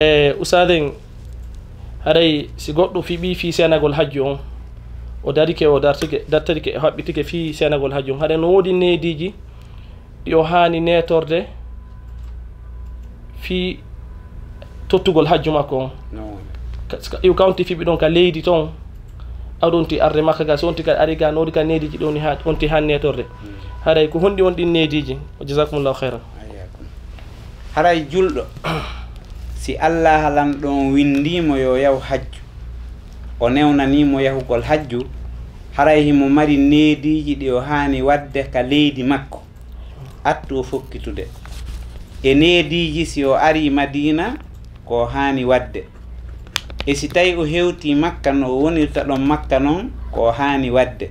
e usaden haray si goɗɗo fiɓi fi senagol hajju on o darike o dartike dartarike o haɓɓitike fi senagol hajju on. Haɗa no woodi neediji yo hani netorde fi tottugol hajju makko on. Iw kawnti fiɓi ɗon ka leydi toon aɗonti arde makka ga so onti kadi ari ga no woodi ka nediji ɗoni ha onti han netorde hmm. haray ko honɗi on ɗin nediji o jasakumllahu heyran haray julɗo. si allah lan ɗon windimo yo yahu hajju o newnanimo yahugol hajju haray himo mari neediji ɗi o hani wadde ka leydi makko. Attu o fokkitude e neediji si o ari madina ko hani wadde. E si tawi o hewti makka no wonirta ɗon makka noon ko hani wadde.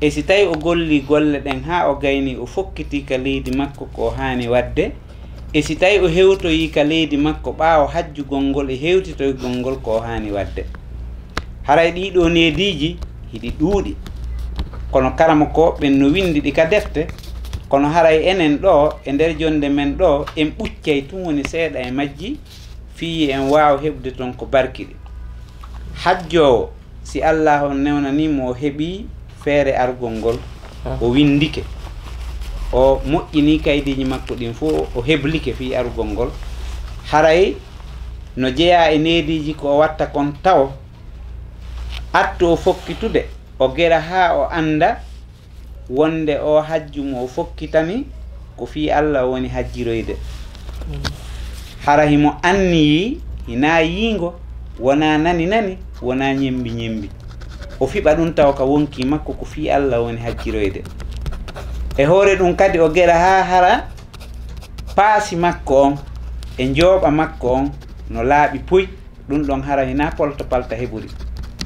E si tawi o golli golle ɗen ha o gayni o fokkiti ka leydi makko ko hani wadde. e si tawi o hewtoyi ka leydi makko ɓaawo hajjugol ngol e hewtitoygol ngol ko haani wadde. Haray ɗiɗo nediji hiɗi ɗuuɗi. Kono karama ko ɓen no windi ɗi ka defte kono haray enen ɗo e nder jonde men ɗo en ɓuccay tun woni seeɗa e majji fii en waawa heɓde toon ko barkiɗe hajjowo si allah on newnanimo o heeɓi feere argol ngol o windike. o moƴƴini kaydiji makko ɗin fof o heblike fi arugol ngol. Haray no jeeya e nediji ko o watta kon taw attu o fokkitude o gera ha o anda wonde o hajjum o fokkitani ko fi allah woni hajjiroyde. Hara himo anniyi hina yiingo wona nani nani wona ñembi ñembi o fiɓa ɗum taw ka wonki makko ko fi allah woni hajjiroyde. e hoore ɗum kadi o gera ha hara paasi makko on e jooɓa makko on no laaɓi puy ɗum ɗon hara hina polto palta heɓuri.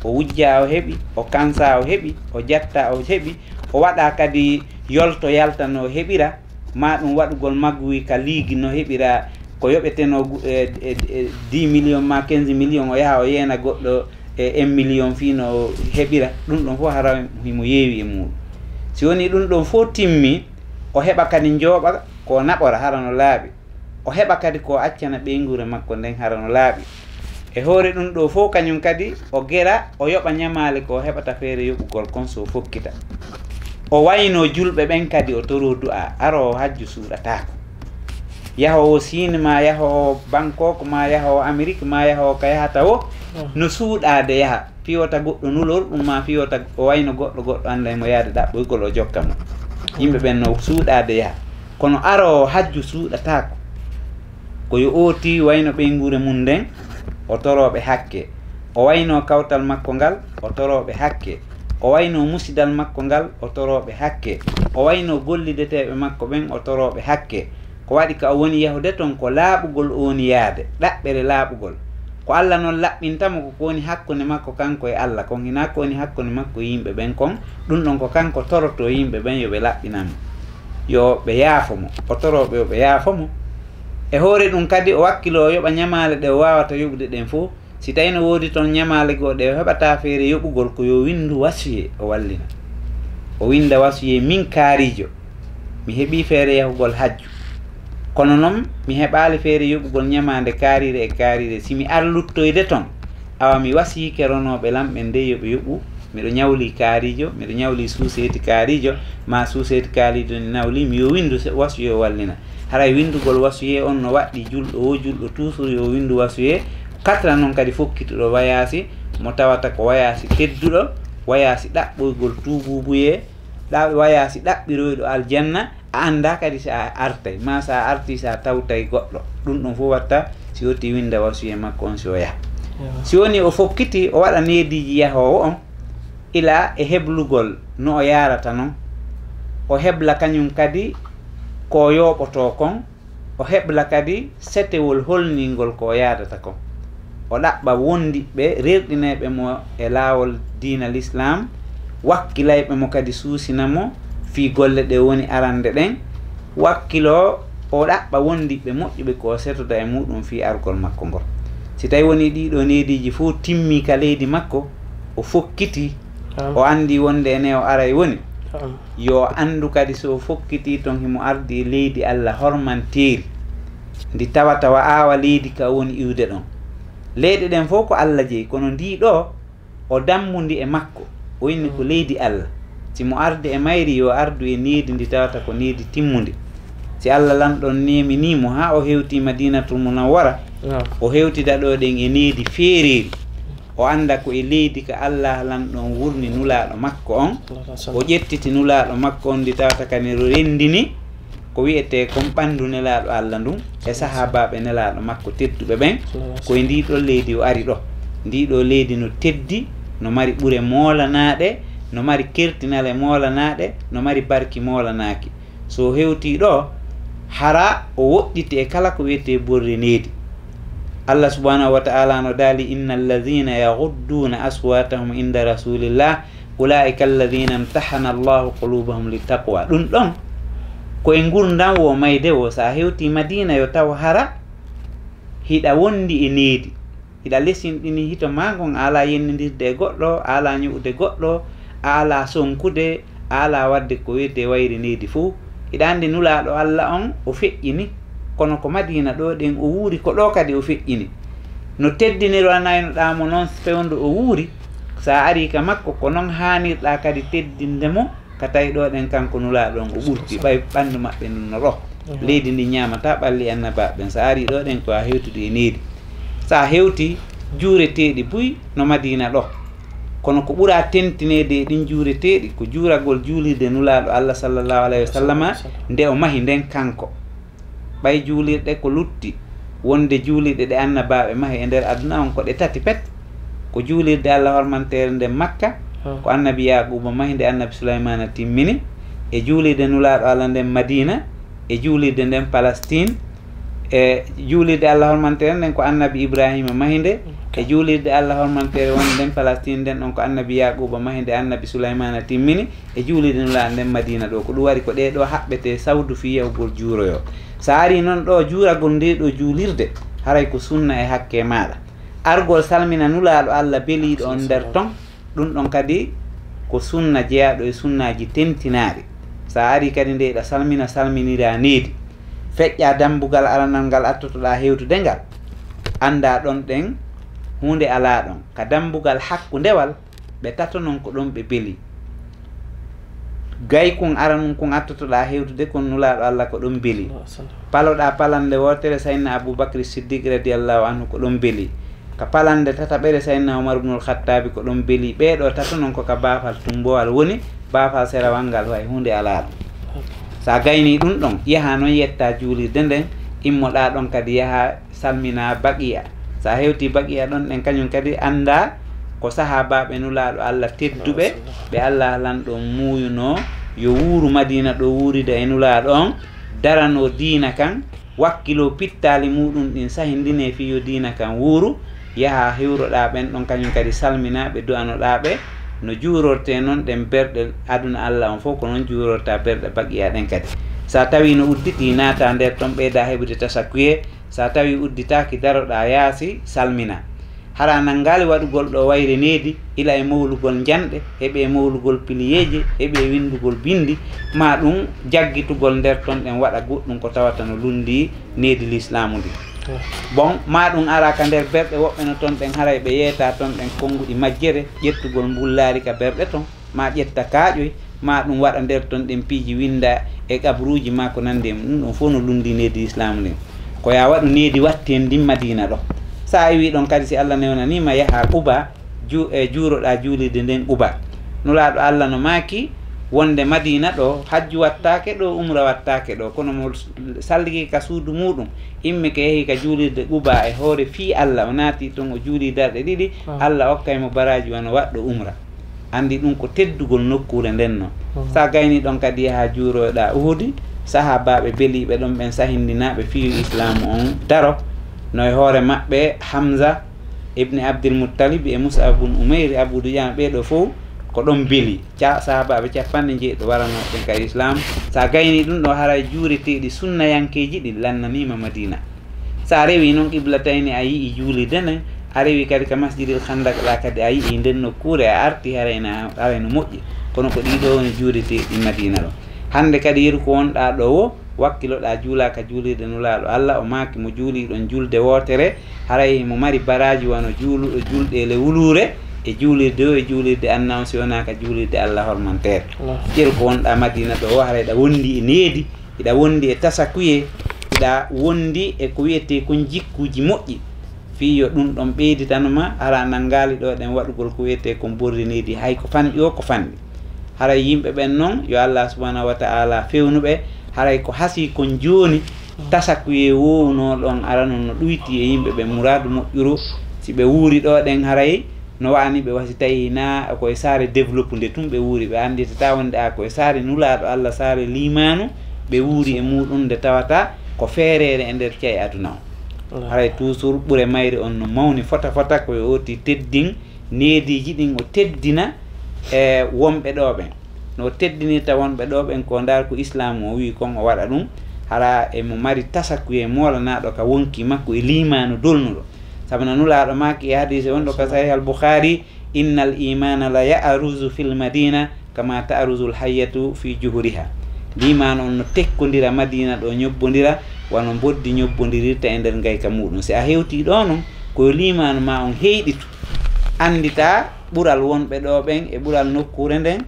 O wujja o heɓi o kansa o heɓi o jatta o heɓi o waɗa kadi yolto yalta no heɓira ma ɗum waɗugol maggu ka liigi no heɓira ko yoɓeteno e, e, e, dix million ma quinze million o yaha o yeena goɗɗo e un million fii no heɓira. Ɗum ɗon fof hara himo yeewi e muɗum. si woni ɗum ɗon fof timmi o heɓa kadi jooɓa ko naɓora hara no laaɓi. O heɓa kadi ko accana ɓeygure makko nden hara no laaɓi. E hoore ɗum ɗo fof kañum kadi o gera o yoɓa ñamale ko heɓata feere yoɓugol kon so fokkita. O wayno julɓe ɓen kadi o toro du'a aro hajju suuɗatako yahowo sine ma yahowo bangkok ma yahowo amérique ma yahowo ka yahata o mm. no suuɗade yaha. fiwata goɗɗo nulol ɗum ma fiwata o wayno goɗɗo goɗɗo annda emo yaade ɗaɓɓoygol e o jokka mo. Yimɓe ɓen no suuɗade yaha. Kono arowo hajju suuɗatako koyo ooti wayno ɓeygure mum nden o toroɓe hakke. O wayno kawtal makko ngal o toroɓe hakke. O wayno musidal makko ngal o toroɓe hakke. O wayno gollideteɓe makko ɓen o toroɓe hakke. Ko waɗi ka o woni yahude toon ko laaɓugol o woni yaade ɗaɓɓere laaɓugol. ko allah noon laɓɓintamo ko kowoni hakkunde makko kanko e allah kon hina ko woni hakkunde makko e yimɓe ɓen kon ɗum ɗon ko kanko toroto e yimɓe ɓen yo ɓe laɓɓinamo. Yo ɓe yaafomo o toroɓe yo ɓe yaafomo e hoore ɗum kadi o wakkilo o yoɓa ñamale ɗe o wawata yoɓude ɗen fo si tawi no woodi toon ñamale goo ɗe o heɓata feere yoɓugol ko yo windu wasuye o wallina. O winda wasuye min kaarijo mi heeɓi feere yahugol hajju. kono noon mi heɓali feere yoɓugol ñamande kaarire e kaarire simi arluttoyde toon awa mi wasi keronoɓe lamɓe nde yoɓe yoɓu miɗo ñawli kaarijo miɗo ñawli suuseeti kaarijo ma suuseeti kaalijo ni nawlimi yo windu wasuye wallina. Haray windugol wasuye on no waɗɗi julɗo o julɗo toujours yo windu wasuye katra noon kadi fokkituɗo wayasi mo tawata ko wayasi kedduɗo wayasi ɗaɓɓoygol tububuye wayasi ɗaɓɓiroyɗo aljanna a annda kadi sa artay ma sa arti sa tawtay goɗɗo. Ɗum ɗum fof watta si yetti winda wasuye makko on si o yaha. Si woni o fokkiti o waɗa nediji yahowo on ila e heblugol no o yarata noon o hebla kañum kadi ko yoɓoto kon o hebla kadi setewol holningol ko yadata kon. O ɗaɓɓa wondiɓɓe rerɗineɓe mo e laawol dina l' islam mo kadi suusinamo fi golle ɗe woni arande ɗen wakkilo o ɗaɓɓa wondiɓe moƴƴuɓe ko setoda e muɗum fi argol makko ngol. Si tawi woni ɗiɗo leydiji fo timmi ka leydi makko o fokkiti o andi wonde ene o ara e woni yo andu kadi so fokkiti ton himo ardi leydi allah hormanteeri. Ndi tawa tawa aawa leydi ka woni iwde ɗon. Leyɗe ɗen fof ko allah jeeyi kono ndi ɗo o dammundi e makko o inni ko leydi allah. simo arde e mayri yo ardu e niidi ndi tawata ko niidi timmude si allah lanɗon neminimo ha o hewti madinatul munawwara o hewtida ɗo ɗen e needi feereri o anda ko e leydi ka allah lanɗon wurni nulaɗo makko on. O ƴettiti nulaɗo makko on ndi tawata kane rendini. Ko wiyete kon ɓandu nelaɗo allah ndun e sahabaɓe nelaɗo makko tedduɓe ɓen. Koye ndi ɗo leydi o ari ɗo. Ndi ɗo leydi no teddi no mari ɓuure molanaɗe no mari kertinal e molanaɗe no mari barki molanaki so hewti ɗo hara o woɗɗiti e kala ko wiyete borre needi. Allah subahanahu wa taala no daali inna alladina yagudduna aswatahum inda rasulillah ulaika alladina imtahana allahu qulubahum littaqwa. Ɗum ɗon koye gurdan wo mayde wo. Sa hewti madina yo taw hara hiɗa wondi e needi. Hiɗa lesinɗini hito ma gon ala yennidirde e goɗɗo ala ñuɓude goɗɗo ala sonkude ala wadde ko wiyete wayrinidi fo iɗa andi nulaɗo allah on o feƴƴini. Kono ko madina ɗo ɗen o wuuri ko ɗo kadi o feƴƴini. No teddinirwanaynoɗamo noon fewndu o wuuri sa ari ka makko ko noon hanirɗa kadi teddindemo ka tawi ɗo ɗen kanko nulaɗo on o ɓurti. Ɓay ɓandu maɓɓe no roh leydi ndi ñamata ɓalli annabaɓen sa ari ɗo ɗen ko a hewtude e needi sa hewti juureteɗi buy no madina ɗo. kono ko ɓuura tentinede ɗin juureteɗi ko juuragol juulirde nulaɗo allah sallllahu alayhi wa sallama nde o mahi nden kanko. Ɓay juulirɗe ko lutti wonde juulirɗe ɗe annabaɓe mahi e nder aduna on ko ɗe tati pet ko juulirde allah hormantere nde makka ko annabi yaquba mahi nde annabi souleymana timmini e juulirde nulaɗo allah nden madina e juulirde nden palestine e juulirde allah hormantere nden ko annabi ibrahima mahi nde e juulirde allah hormantere woni nden palastine nden ɗon ko annabi yaquba mahi nde annabi souleymana timmini. E juulirde nula nden madina ɗo ko ɗum wari ko ɗeɗo haɓɓete sawdu fi yahugol juuroyo sa ari noon ɗo juuragol nde ɗo juulirde haray ko sunna e hakke maɗa argol salmina nulaɗo allah beeliɗo on nder ton. Ɗum ɗon kadi ko sunna jeeyaɗo e sunnaji tentinaɗi sa ari kadi nde ɗa salmina salminira needi feƴƴa dambugal aranal ngal attotoɗa hewtude ngal anda ɗon ɗen hunde ala ɗon. Ka dambugal hakku ndewal ɓe tato noon ko ɗon ɓe beeli gay kon ara aranum kon attotoɗa hewtude kon nulaɗo allah ko ɗon beeli paloɗa palande wotere sayna aboubacry siddique radiallahu anhu ko ɗon beeli ka palande tataɓere sayna omar ubnul khattabi ko ɗon beeli ɓeɗo tato noon koka baafal tumbowal woni baafal serawal ngal way hunde ala ɗum sa gayni ɗum ɗon yaha noon yetta juulirde nden immoɗa ɗon kadi yaha salmina baqiya. Sa hewti baqiya ɗon ɗen kañum kadi anda ko saha baɓe nulaɗo allah tedduɓe ɓe allah lanɗo muyuno yo wuuru madina ɗo wuurida e nulaɗo on darano diina kan wakkilo pittali muɗum ɗin sahindine fi yo diina kan wuuru yaha hewroɗa ɓen ɗon kañum kadi salminaɓe du'anoɗaɓe no juurorte noon ɗen berɗe aduna allah on fof ko noon juurorta berɗe baqiya ɗen kadi. Sa tawi no udditi naata nder toon ɓeyda heɓude tasakuye sa tawi udditaki daroɗa yaasi salmina. Hara nangali waɗugol ɗo wayrinedi ila e mawlugol janɗe heɓe e mawlugol piliyeje heɓe e windugol bindi ma ɗum jaggitugol nder toon ɗen waɗa goɗɗum ko tawata no lundi needi l'islamu ndi. bon ma ɗum ara ka nder berɗe woɓɓe no toon ɗen haray ɓe yeeta toon ɗen konnguɗi majjere ƴettugol mbullaari ka berɗe toon ma ƴetta kaaƴoy ma ɗum waɗa nder toon ɗen piiji winda e kabruuji ma ko nanndi e ɗum ɗon fof no lumdi needi islamu ndin. Ko ya waɗu needi watti en ndin madina ɗo. So a wi ɗon kadi si allah newnanima yaha uba ju e juuroɗa juulirde nden uba. Nulaaɗo allah no maaki wonde madina ɗo hajju wattake ɗo umra wattake ɗo. Kono mo salligi ka suudu muɗum immi ko yeehi ka juulirde quba e hoore fi allah. O naati ton o juuli darɗe ɗiɗi ah. allah hokkay mo baraji wano waɗɗo umra. Andi ɗum ko teddugol nokkure nden noon ah. sa gayni ɗon kadi yaha juuroɗa uhudi saha baɓe beeliɓe ɗon ɓen sahindinaɓe fiyu islamu on daro. Noye hoore maɓɓe hamsa ibne abdilmoutalib e mousa bun aboudou aboudoudian ɓeɗo fof ko ɗon beeli ca sahabaɓe capanɗe jeeɗiɗo warano ɓen ka islam. Sa gayni ɗum ɗo haray juureteɗi sunnayankeji ɗi lannanima madina. Sa rewi noon qibla tayni a yii juulide ne a rewi kadi ka masjidil handak ɗa kadi a yii nden nokkure a arti harayna harayno moƴƴi. Kono ko ɗiɗo woni juureteɗi madina ɗo. Hande kadi yeru ko wonɗa ɗo wo wakkiloɗa juulaka juulirde nulaɗo allah o maki mo juuliɗon julde wotere haray mo mari baraji wano juuluɗo julɗele wulure e juulirde o e juulirde annama si wonaka juulirde allah hormantere ƴeru ko wonɗa madina ɗo o hara eɗa wondi e needi eɗa wondi e tasakuye eɗa wondi e ko wiyete kon jikkuji moƴƴi. Fi yo ɗum ɗon ɓeyditanoma ara nangali ɗo ɗen waɗugol ko wiyete kon borrinidi hay ko fanɗi o ko fanɗi. Haray yimɓe ɓen noon yo allah subahanahu wa taala fewnuɓe haray ko hasi kon joni tasakuye wowno ɗon arano no ɗuyti e yimɓe ɓe muradu moƴƴuru. Si ɓe wuuri ɗo ɗen haray no wani ɓe wasi tawi na koye saare développe nde tum ɓe wuuri. Ɓe anndi tata wonde a koye saare nulaaɗo allah saare limanu ɓe wuuri e muɗum nde tawata ko feerere e nder cey aduna o. Haray toujours ɓure mayre on no mawni fota fota koye oti teddin neediji ɗin o teddina e wonɓe ɗo ɓen no teddinirta wonɓe ɗo ɓen ko ndar ko islamu o wi kon o waɗa ɗum hara emo mari tasakuye molanaɗo ka wonki makko e limanu dolnuɗo. saabu nanu laaɗo maki e hadise wonɗo ka sahih al boukhari inna al imana la yarusu fi l madina kama tarusu l hayyatu fi juhuriha. Liman on no tekkodira madina ɗo ñobbodira wano boddi ñobbodirirta e nder gayka muɗum si a hewti ɗo non koye limanu ma on heyɗitu andita ɓuural wonɓe ɗo ɓen e ɓuural nokkure nden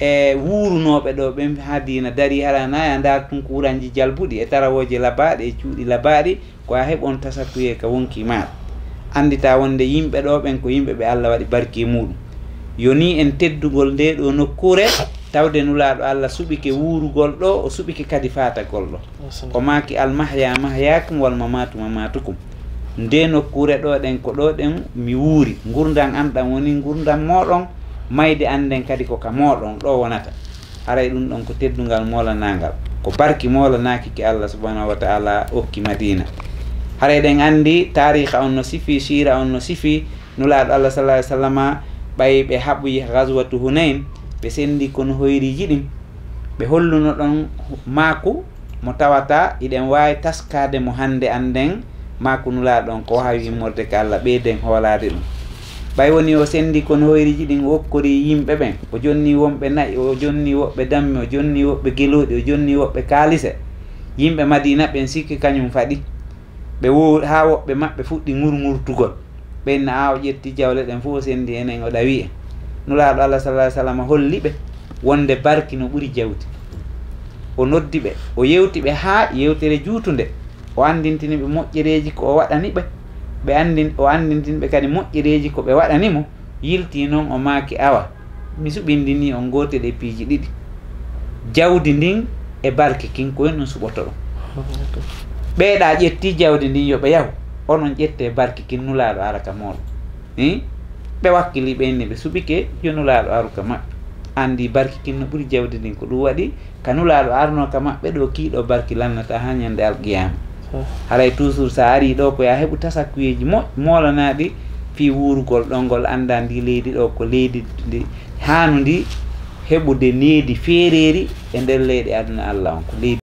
e wurunoɓe ɗo ɓen ha dina dari haranaya tun kuranji jalbuɗi e tarawoje labaɗe e cuuɗi labaɗi ko a heɓon tasatuye ka wonki maɗa andita wonde yimɓe ɗo ɓen ko yimɓe ɓe allah waɗi barki muɗum. Yoni en teddugol nde ɗo nokkure tawde nulaɗo allah suɓike wuurugol ɗo o suɓike kadi fatagol ɗo. Ko maki almahya mahyakum wal mamatu mamatukum nde nokkure ɗo ɗen ko ɗo ɗen mi wuuri. Gurdam anɗam woni gurdam moɗon mayde anden kadi ko ka moɗon ɗo wonata. Haray ɗum ɗon ko teddugal molanagal ko barki molanaki ke allah subahanahu wa taala okki madina. hara eɗen andi tariha on no sifi sira on no sifi. Nulaaɗo allah sallah ai sallama ɓay ɓe haɓoyi gaswatu hunain ɓe sendi kono hoyriji ɗin. Ɓe holluno ɗon maaku mo tawata iɗen wawi taskade mo hande anden maaku nulaaɗo ɗon ko wawi yimmorde ka allah ɓeyden hoolade ɗum. Ɓay woni o sendi kono hoyriji ɗin wokkori yimɓe ɓen o jonni wonɓe nayi o jonni woɓɓe damme o jonni woɓɓe geloɗi o jonni woɓɓe kaalise. Yimɓe madina ɓen sikki kañum faɗi. ɓe woori ha woɓɓe maɓɓe fuɗɗi gurgurtugol ɓenna aw ƴetti jawle ɗen fof sendi enen o ɗawi en. Nulaɗo allah sallah sallam holli ɓe wonde barki no ɓuuri jawdi o noddi ɓe o yewti ɓe ha yewtere juutunde o andintini ɓe moƴƴereji ko o waɗani ɓe ɓe andin o andintini ɓe kadi moƴƴereji ko ɓe waɗanimo yilti noon o maaki awa. Mi suɓindini on gotel e piiji ɗiɗi. Jawdi ndin e barki kin ko hen ɗum. Suɓoto ɗum ɓeeɗa ƴetti jawdi ndin yoɓe yahu onon ƴette barki kinnulaɗo araka moɗo i? Ɓe wakkili ɓenne ɓe suɓike jonulaɗo aruka maɓɓe. Andi barki kinno ɓuuri jawdi ndin ko ɗum waɗi kanulaɗo arnoka maɓɓe ɗo kiiɗo barki lannata ha ñande alqiyama haray toujours sa ari ɗo ko ya heɓu tasakuyeji mo molanaɗi fi wurugol ɗon ngol anda ndi leydi ɗo ko leydi ndi hanu ndi heɓude needi feereri e nder leyɗe aduna allah on ko leydi